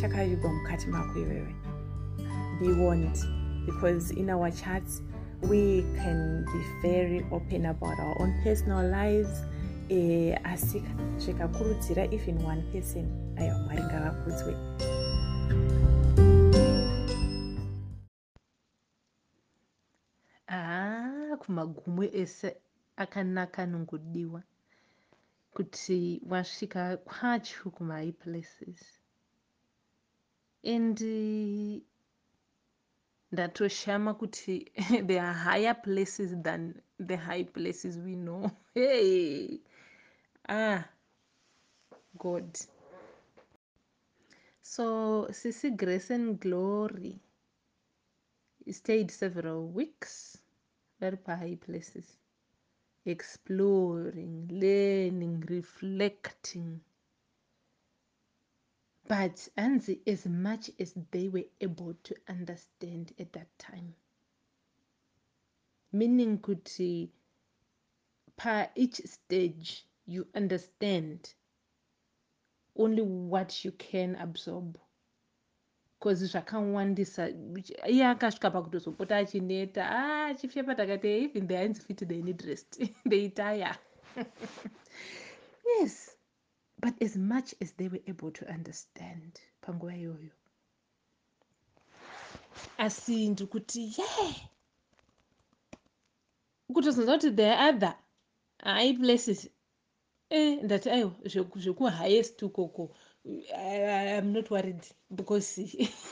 chakavigwa mukati mako iwewe. Be warned, because in our chats we can be very open about our own personal lives. Eh, asi zvikakurudzira even one person aiwa mwari ngavakudzwe. Haa kumagumo ese akanaka anongodiwa kuti wasvika kwacho kumahigh places and ndatoshama kuti there are higher places than the high places we know. Hey! Ah! God. So sisi grace and glory stayed several weeks vari pahigh places exploring learning reflecting but hanzi as much as they were able to understand at that time. Meaning kuti pa each stage you understand only what you can absorb. Bcause zvakawandisa iye akasvika pakutozopota achineta a achifepa takati even the hands fit they need rest they tire. Yes but as much as they were able to understand panguva iyoyo asi ndiri kuti ye kutozonza kuti the other high places. E ndati aiwa zvekuhighest ukoko im not worried because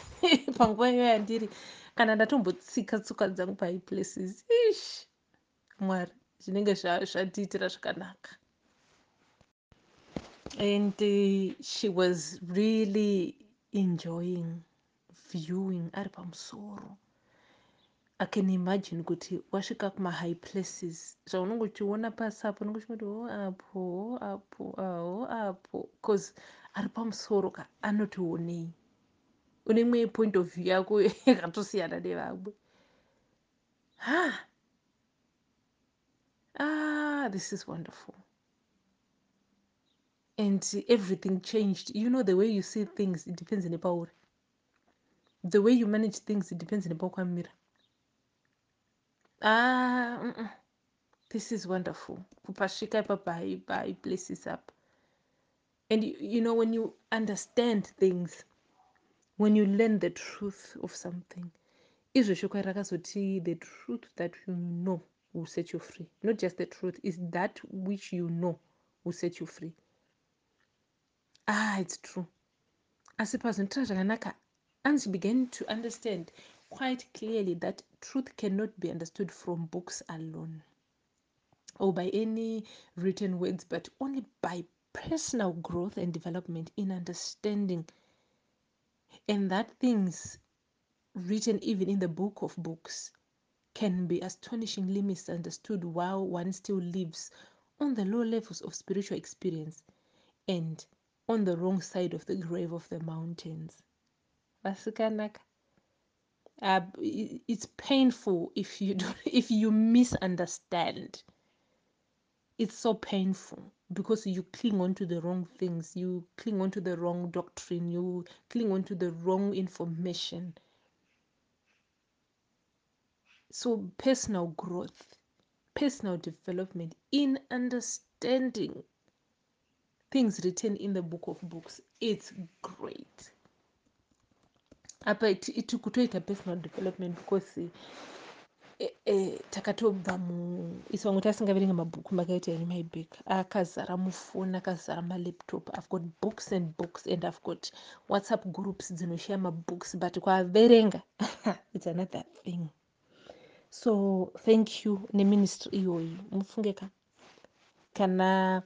panguva iyoyo yandiri. Kana ndatombotsika tsoka dzangu pahigh places ish! Mwari zvinenge zvatiitira zvakanaka and uh, she was really enjoying viewing ari pamusoro. I can imagine kuti wasvika kumahigh places zvaunenge uchiona pasi apo unenge uchingoti ho apo ho apo aho apo. Bcause ari pamusoro ka anotionei une imwe point of view yako yakatosiyana nevamwe. Ha ah this is wonderful and everything changed. You know the way you see things it depends on the power. The way you manage things it depends nepaukwamira ah mm -mm. this is wonderful. Kupasvika ipapai places up and you, you know when you understand things when you learn the truth of something izvo shoko rakazoti the truth that you know will set you free. Not just the truth is that which you know will set you free ah it's true. Asi pazonotira zvakanaka anzi began to understand quite clearly that truth cannot be understood from books alone or by any written words but only by personal growth and development in understanding. And that things written even in the book of books can be astonishingly misunderstood while one still lives on the low levels of spiritual experience. And on the wrong side of the grave of the mountains. Uh, it's painful if you don't, if you misunderstand. It's so painful because you cling on to the wrong things you cling on to the wrong doctrine you cling on to the wrong information. So personal growth personal development in understanding things written in the book of books. It's great. Apa tiri kutoita personal development because e, e, takatobva muisi vamwe tasingaverenga mabhuku makaita yani mybak akazara mufoni akazara malaptop. I've got books and books and i've got whatsapp groups dzinoshaya mabooks but kwaverenga it's another thing. So thank you neministry iyoyi mufunge ka kana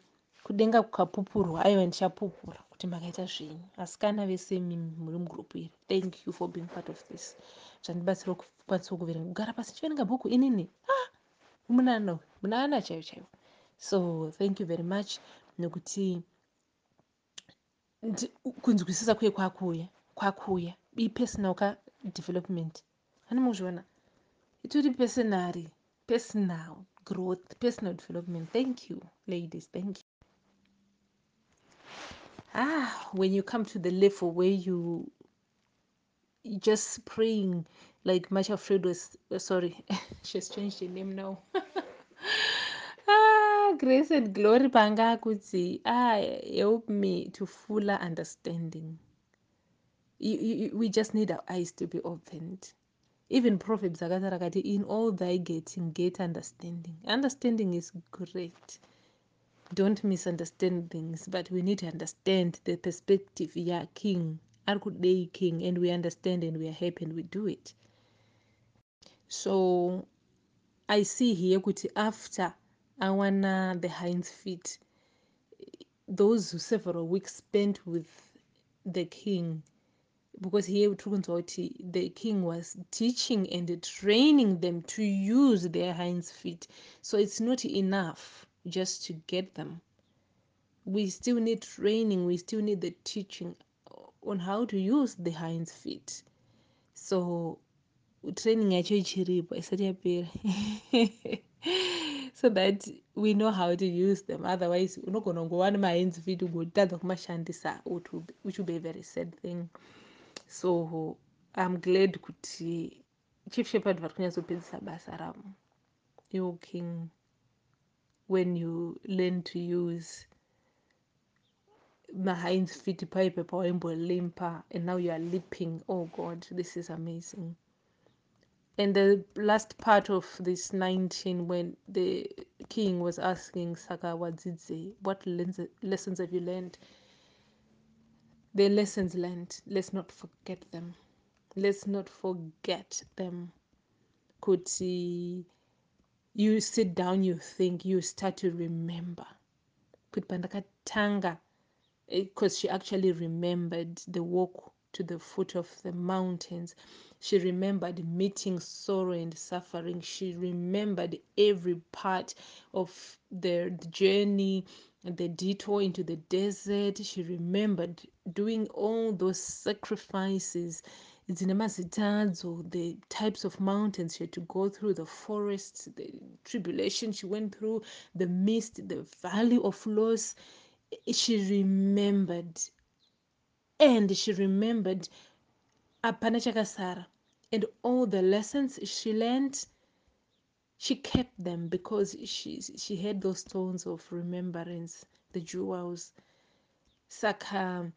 kudenga kukapupurwa aiwa ndichapupura kuti makaita zvenyu. Asikana vese mimi muri mugrupu iri thank you for being part of this. Zvandibatsira kukwanisa kuverenga kugara pasi chiverenga bhuku inini? Ah, munana munana chaivo chaivo so thank you very much. Nekuti kunzwisisa kuye kwakuuya kwakuuya ipersonal ka development. Hani muzviona? Itori personary personal growth personal development. Thank you ladies. Thank you ah when you come to the level where you just praying like Macha Fred was sorry she's changed the name now. Ah grace and glory panga kuti ah help me to fuller understanding. You, you, we just need our eyes to be opened. Even proverbs akatarakati in all thy getting get understanding. Understanding is great don't misunderstand things but we need to understand the perspective yeah king. Ari kudei king and we understand and we are happy and we do it. So i see here kuti after awana the hinds feet those several weeks spent with the king because here tiri kunzwa kuti the king was teaching and training them to use their hinds feet. So it's not enough just to get them. We still need training, we still need the teaching on how to use the hinds feet. So training yacho ichiripo isati yapera so that we know how to use them otherwise unogona kungova nemahinds feet ugotadza kumashandisa which will be a very sad thing so i'm glad kuti chief shepherd vari kunyatsopedzisa basa ravo iwo king when you learn to use mahinds feet paipe pawaimbolimpa and now you are leaping. Oh god this is amazing. And the last part of this 19 when the king was asking saka wadzidze what lessons have you learned? The lessons learned let's not forget them. Let's not forget them. Kuti you sit down you think you start to remember. Because eh, she actually remembered the walk to the foot of the mountains. She remembered meeting sorrow and suffering. She remembered every part of the journey the detour into the desert. She remembered doing all those sacrifices dzine mazita adzo the types of mountains she had to go through the forests the tribulation she went through the mist the valley of loss. She remembered and she remembered apana chakasara. And all the lessons she learned she kept them because she, she had those stones of remembrance the jewels. Saka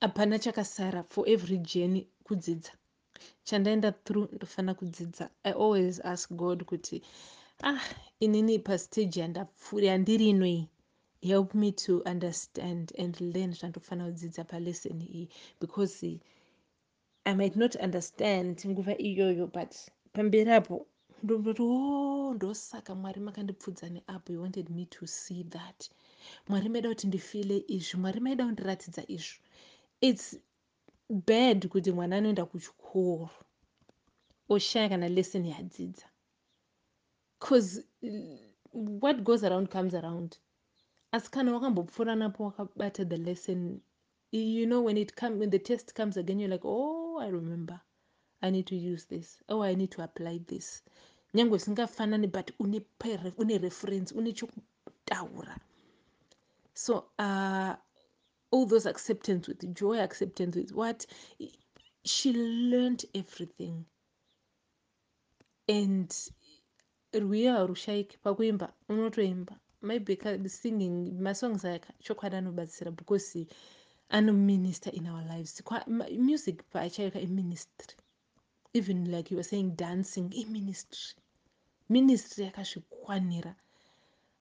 hapana chakasara for every journey kudzidza. Chandaenda through ndofanira kudzidza. I always ask god kuti ah inini pastage yandiri inoi help me to understand and learn zvandofanira kudzidza palesson iyi. Because i might not understand nguva iyoyo but pamberi apo ndoti o oh, ndosaka mwari makandipfudza neapo you wanted me to see that. Mwari maida kuti ndifile izvi. Mwari maida kundiratidza izvi its bad kuti mwana anoenda kuchikoro oshaya kana lesson yadzidza. Bcause what goes around comes around. Asi kana wakambopfuura napo wakabata the lesson you know when it come, when the test comes again you're like oh i remember. I need to use this. Oh i need to apply this. Nyange usingafanani but une, une reference une chokutaura. So uh, all those acceptance with joy acceptance with what? She learned everything. And rwiyo harushayiki pakuimba unotoimba maybe singing masongs aya chokwadi anobatsira because anominister in our lives. Music paachaika iministry even like you were saying dancing iministry ministry. Yakazvikwanira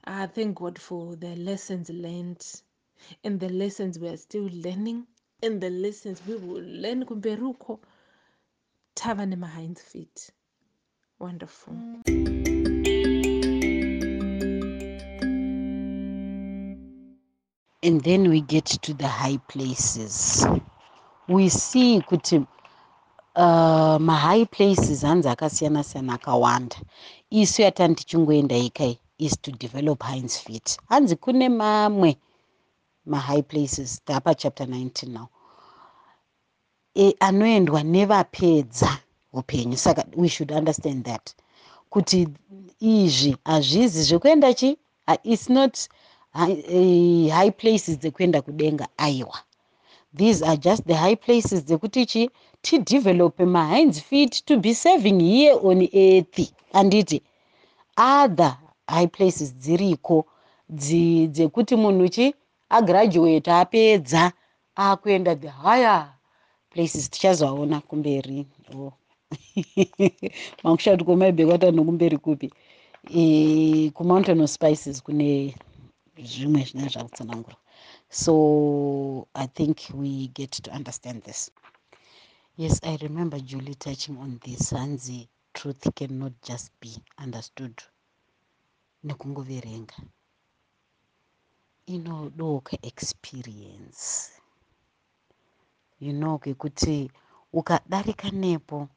ah, thank god for the lessons learned and the lessons we are still learning and the lessons we will learn kumberi uko tava nemahinds feet. Wonderful. And then we get to the high places. We see kuti uh, mahigh places hanzi akasiyana siyana akawanda. Isu yatani tichingoenda ikai is to develop hines feet. Hanzi kune mamwe mahigh places tapa chapter 19 now. E, anoendwa nevapedza upenyu. Saka we should understand that kuti izvi hazvizi zvekuenda chi? Its not high, high places dzekuenda kudenga aiwa. These are just the high places dzekuti chi? Tidevelope mahinds feet to be serving here on earth. Anditi other high places dziriko dzekuti munhu chi agraduate apedza akuenda the higher places tichazoaona kumberi. Oh. makushati kwemaibhekwata nokumberi kupi? E, kumountain of spices kune zvimwe zvine zvakutsanangura so i think we get to understand this. Yes i remember julie touching on this. Hanzi truth cannot just be understood nekungoverenga inodoka experience. You know kekuti ukadarika nepo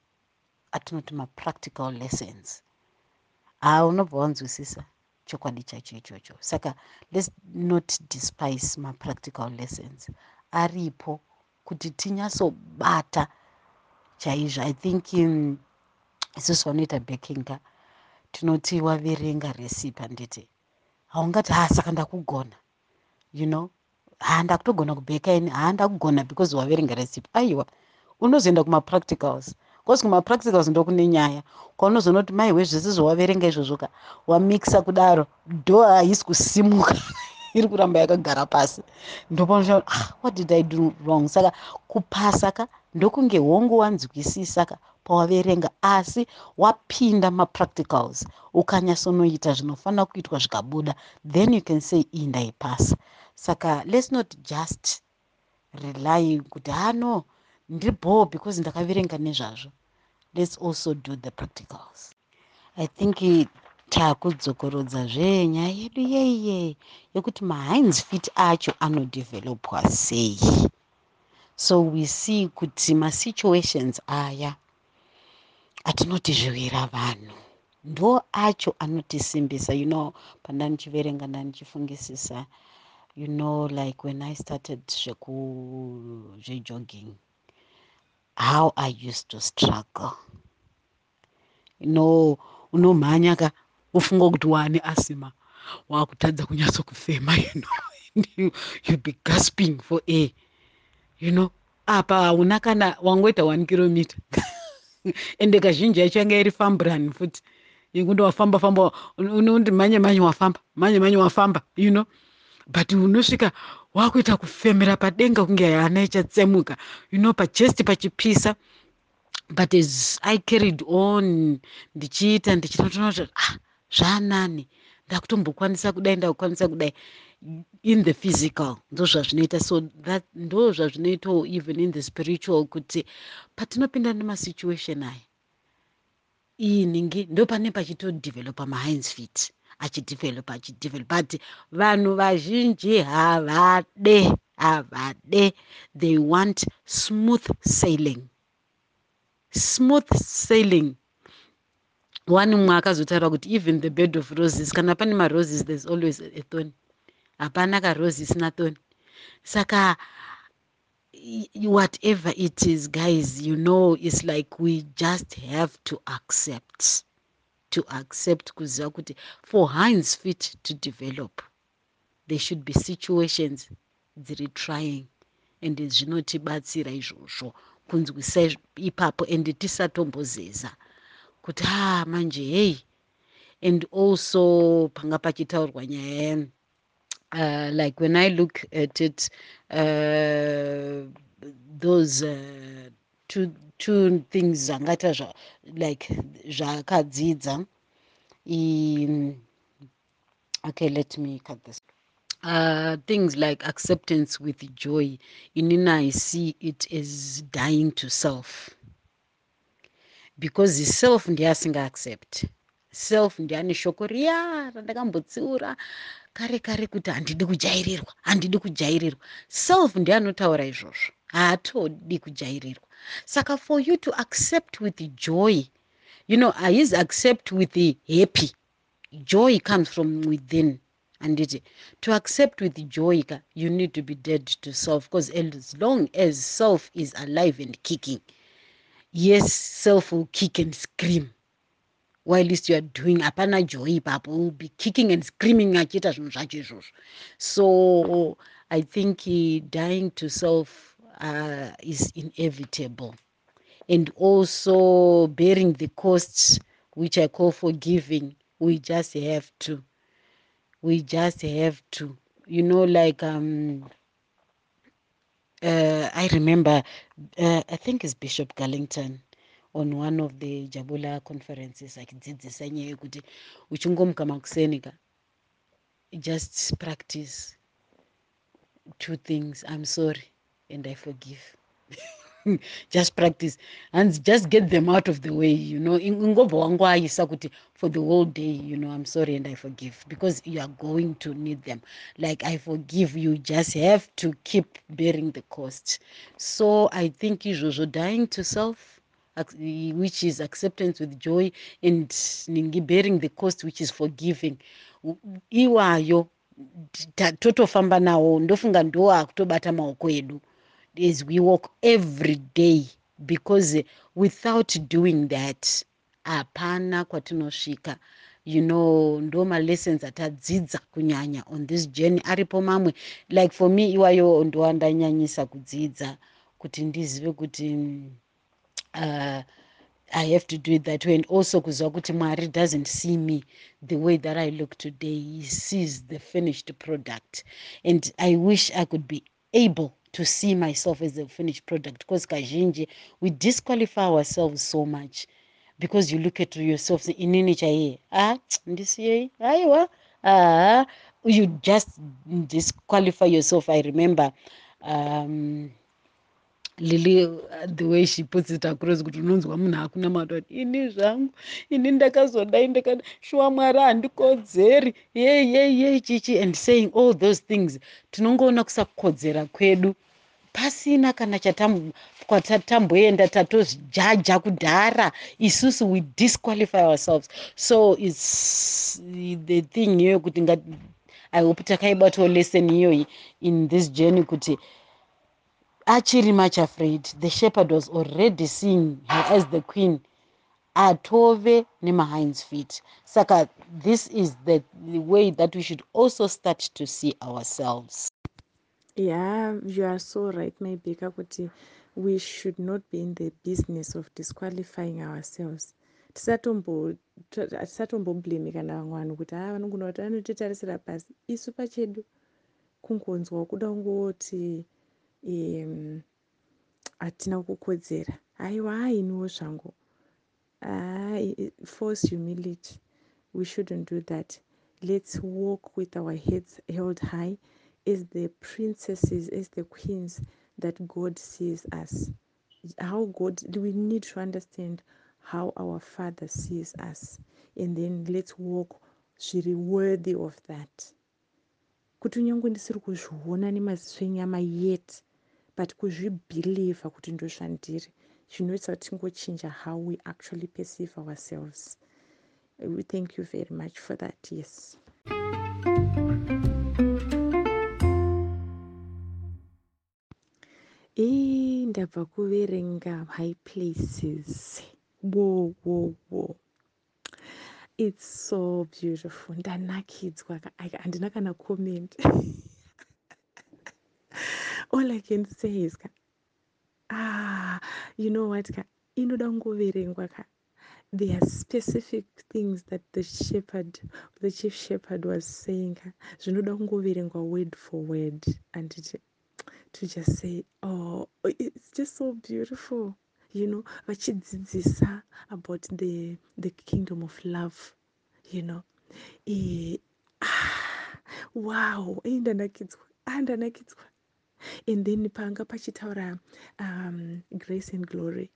atinoti mapractical lessons. Haa unobva wanzwisisa chokwadi chacho ichocho. Saka lets not despise mapractical lessons. Aripo kuti tinyatsobata chaizvo i think um, isusu vanoita bakinga tinoti waverenga recipe handiti haungati ha saka ndakugona you know ha ndakutogona kubheka ini ha ndakugona because waverenga recipe. Aiwa unozoenda kumapracticals. Bcause kumapracticals ndokune nyaya kwaunozonoti mai wezvese zvawaverenga izvozvoka wamixa kudaro dho haisi kusimuka. Iri kuramba yakagara pasi. Ndopanosha ah, what did i do wrong? Saka kupasa ka ndokunge hongu wanzwisisa ka pawaverenga asi wapinda mapracticals ukanyatsonoita zvinofanira kuitwa zvikabuda then you can say ii ndaipasa saka let's not just rely kuti ha no ndibhoo because ndakaverenga nezvazvo. Let's also do the practicals. I think taakudzokorodzazve nyaya yedu yeiye yekuti mahines fit acho anodevelopwa sei? So we see kuti masituations aya atinoti zviwira vanhu. Ndo acho anotisimbisa you know pandanichiverenga ndanichifungisisa you know like when i started zvejogging how i used to struggle. No unomhanya ka ufunga kuti waane asima waakutadza kunyatsokufema you know you be gasping for air. You know apa hauna kana wangoita one kilometer ende kazhinji yacho yanga iri fambrani futi. Yekuti wafamba famba unondi manye manye wafamba manye manye wafamba you know. But unosvika wakuita kufemera padenga kunge hana ichatsemuka you know pachesti pachipisa. But as i carried on ndichiita ndichitotonakuti ah zvanani ndakutombokwanisa kudai ndakukwanisa kudai in the physical ndo zvazvinoita so that ndo zvazvinoitawo even in the spiritual kuti patinopinda nemasituation aya iyi ningi ndo pane pachitodevelopa mahines feet achidevelopa achidevelopa but vanhu vazhinji havade havade. They want smooth sailing. Smooth sailing. One mumwe akazotaura kuti even the bed of roses kana pane maroses there's always a thorn hapana karosi isina thorn saka whatever it is guys you know it's like we just have to accept to accept kuziva kuti for hinds fit to develop there should be situations dziri trying and zvinotibatsira izvozvo. Kunzwisa ipapo and tisatombozeza kuti ha manje hei and also panga pachitaurwa nyaya uh, like when i look at it uh, those uh, two, two things zvangaita like zvakadzidza okay let me cut this. Uh, things like acceptance with joy. Inini i see it as dying to self. Because the self ndiye asingaaccept self ndiane shoko riya randakambotsiura. Kare kare kuti handidi kujairirwa handidi kujairirwa. Self ndianotaura izvozvo haatodi kujairirwa. Saka for you to accept with joy you know his accept with happy. Joy comes from within. Anditi to accept with joy ka you need to be dead to self because as long as self is alive and kicking yes self will kick and scream while least you are doing hapana joy ipapo will be kicking and screaming achiita zvinhu zvacho izvozvo. So i think dying to self uh, is inevitable. And also bearing the costs which i call forgiving we just have to we just have to. You know like um uh, i remember uh, i think it's bishop garlington on one of the jabula conferences achidzidzisa nyaya yekuti uchingomuka makuseni ka just practice two things i'm sorry and i forgive. Just practice and just get them out of the way you know. Ingobva wangoaisa kuti for the whole day you know i'm sorry and i forgive because you are going to need them. Like i forgive you just have to keep bearing the cost. So i think izvozvo dying to self which is acceptance with joy and ningi bearing the cost which is forgiving. Iwayo totofamba nawo ndofunga ndo akutobata maoko edu. As we walk every day because without doing that hapana kwatinosvika. You know ndo malessons atadzidza kunyanya on this journey. Aripo mamwe like for me iwayo ndowandanyanyisa kudzidza kuti ndizive kuti uh, i have to do it that way. And also kuziva kuti mwari doesn't see me the way that i look today. He sees the finished product. And i wish i could be able to see myself as a finished product because kazhinji we disqualify ourselves so much because you look at yourself inini chaiye ah ndisiyei aiwa ah you just disqualify yourself. I remember um lili uh, the way she puts it across kuti unonzwa munhu hakuna mata kuti ini zvangu ini ndakazodai ndakada shuwa mwari handikodzeri yei yei yei chichi and saying all those things tinongoona kusakodzera kwedu. Pasina kana kwatatamboenda tatozjaja kudhara isusu we disqualify ourselves. So its the thing iyoyo kuti i hope takaibatawo lesson iyoyi in this journey kuti achiri much afraid the shepherd was already seeing her as the queen atove nemahinds feet. Saka this is the, way that we should also start to see ourselves. Yeah you are so right maibeka kuti we should not be in the business of disqualifying ourselves. Tisatombobhlame kana vamwe vanhu kuti haa vanogona kuti vanotitarisira pasi isu pachedu kungonzwa kuda kungoti hatina um, kukodzera. Haiwa hainiwo zvangu. Force humility. We shouldn't do that. Let's walk with our heads held high as the princesses as the queens that god sees us. How god we need to understand how our father sees us? And then let's walk zviri worthy of that. Kuti unyange ndisiri kuzviona nemaziso enyama yet but kuzvibhilivha kuti ndozvandiri zvinoita kuti tingochinja how we actually perceive ourselves. We thank you very much for that yes. E ndabva kuverenga high places. Wo wo wo it's so beautiful. Ndanakidzwa handina kana comment all i can say is ka ah you know what ka? Inoda kungoverengwa ka? There are specific things that the shepherd the chief shepherd was saying ka. Zvinoda kungoverengwa word for word. Anditi to just say oh it's just so beautiful you know? Vachidzidzisa about the the kingdom of love you know? E, ah, wow ei ndanakidzwa ah ndanakidzwa and then panga pachitaura um, grace and glory.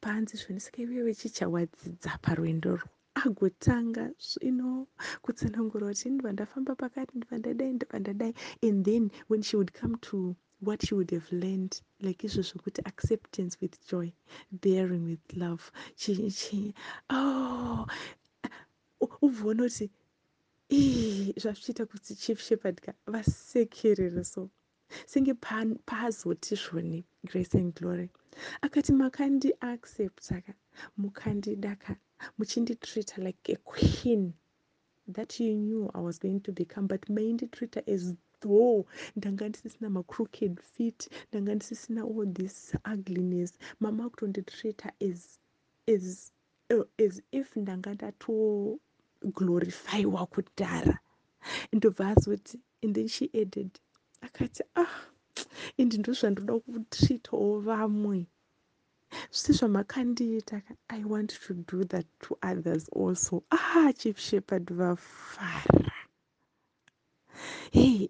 Panzi zvonisika iwewe chichawadzidza parwendo rwo agotanga zvino kutsanangura kuti ndibva ndafamba pakati ndibva ndadai ndibva ndadai. And then when she would come to what she would have learned like izvo zvokuti acceptance with joy bearing with love. Chi chi oh ubvoona kuti ii zvazvichiita kuti chief shepherd ka vasekerere so senge paazoti zvoni grace and glory. Akati makandi accepta ka mukandida ka muchinditreata like a queen that you knew i was going to become but mainditreata as though ndanga ndisisina macrooked feet ndanga ndisisina all this ugliness. Mama akutonditreata as, as, uh, as if ndanga ndatoglorifyiwa kudhara ndobva azoti and then she added akati ah indi ndo zvandoda kutreatawo vamwe zvisi zvamakandiita i want to do that to others also. Ah chief shepherd vafara hey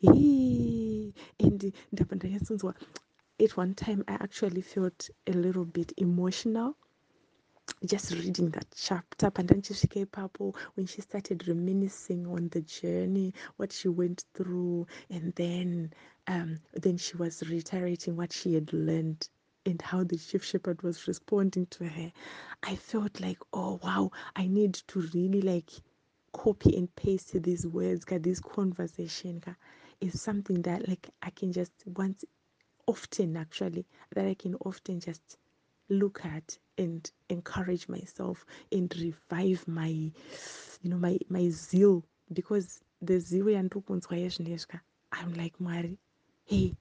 he and ndabva ndanyatsonzwa at one time i actually felt a little bit emotional just reading that chapter pandanichisvika ipapo when she started reminiscing on the journey what she went through and then um, then she was reiterating what she had learned and how the chief shepherd was responding to her. I felt like oh wow i need to really like copy and paste these words this conversation is something that like i can just once often actually that i can often just look at and encourage myself and revive my you know my, my zeal. Because the zeal yandiri kunzwa yezvinezvi i'm like mwari hey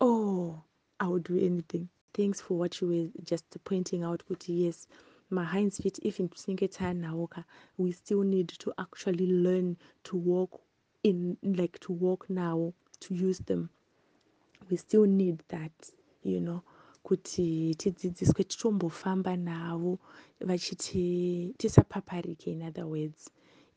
oh i would do anything. Thanks for what you were just pointing out kuti yes My mahinds feet even tisinge taanawo ka we still need to actually learn to walk in like to walk now to use them. We still need that you know kuti tidzidziswe titombofamba navo vachiti tisapaparike in other words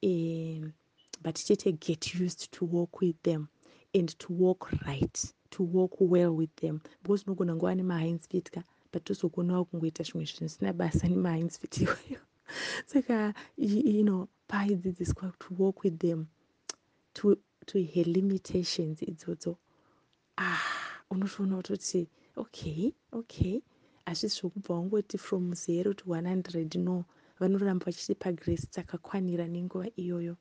um, but tite get used to walk with them and to walk right to walk well with them. Because unogona nguva nemahinsfit ka but tozogonawo kungoita zvimwe zvinosina basa nemahinsfit iwayo. Saka you know paidzidziswa to walk with them to, to her limitations idzodzo. Ah unotoona kutoti okay okay hazvisi zvokubva wangoti from zero to one hundred no vanoramba vachitipa grace dzakakwanira nenguva iyoyo.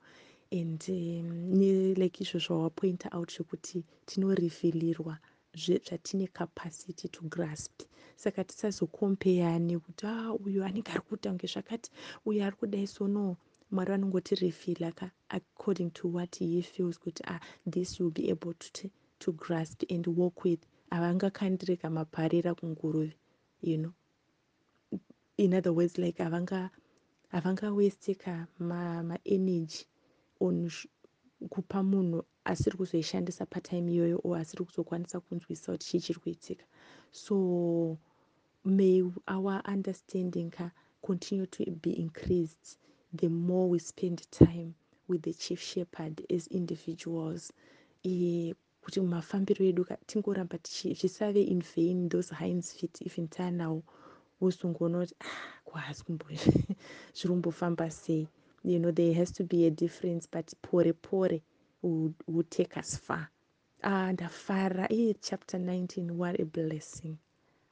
And um, nelike izvo zvawapointa out zvekuti tinorefilirwa zvatine capacity to grasp. Saka tisazokompeyane kuti a ah, uyu anenge ari kuita kunge zvakati uyu ari kudai. So no mwari vanongoti refila ka according to what he feels kuti ah this youll be able to, to grasp and walk with. Havangakandireka maparira kunguruve you know. In other words like havanga havangawesteka maenergy ma on kupa munhu asiri kuzoishandisa patime iyoyo o asiri kuzokwanisa kunzwisa kuti chii chiri kuitika. So may our understanding ka continue to be increased the more we spend time with the chief shepherd as individuals. E, kuti mumafambiro edu tingoramba zvisave in vain those hinds fit even taanawo wozongoona kuti ah kwahazi kumbo zviri kumbofamba sei. You know there has to be a difference but pore pore would take us far. Ah ndafara. Iye chapter 19 what a blessing.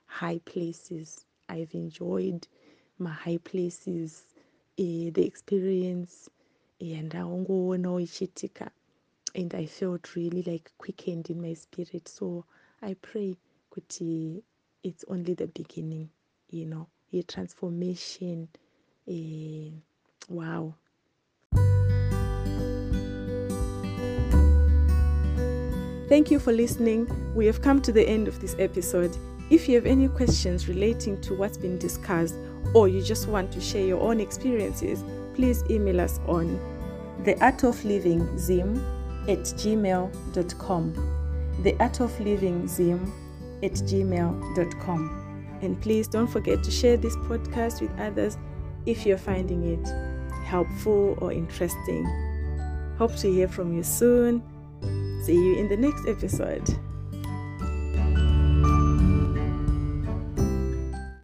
High places. I've enjoyed my high places uh, the experience yandaongoonawo ichiitika and i felt really like quickened in my spirit so i pray kuti it's only the beginning you know a transformation wow Thank you for listening. We have come to the end of this episode. If you have any questions relating to what's been discussed, or you just want to share your own experiences, please email us on the art of living zim at gmail.com. The Art of Living Zim at gmail.com. And please don't forget to share this podcast with others if you're finding it helpful or interesting. Hope to hear from you soon. See you in the next episode.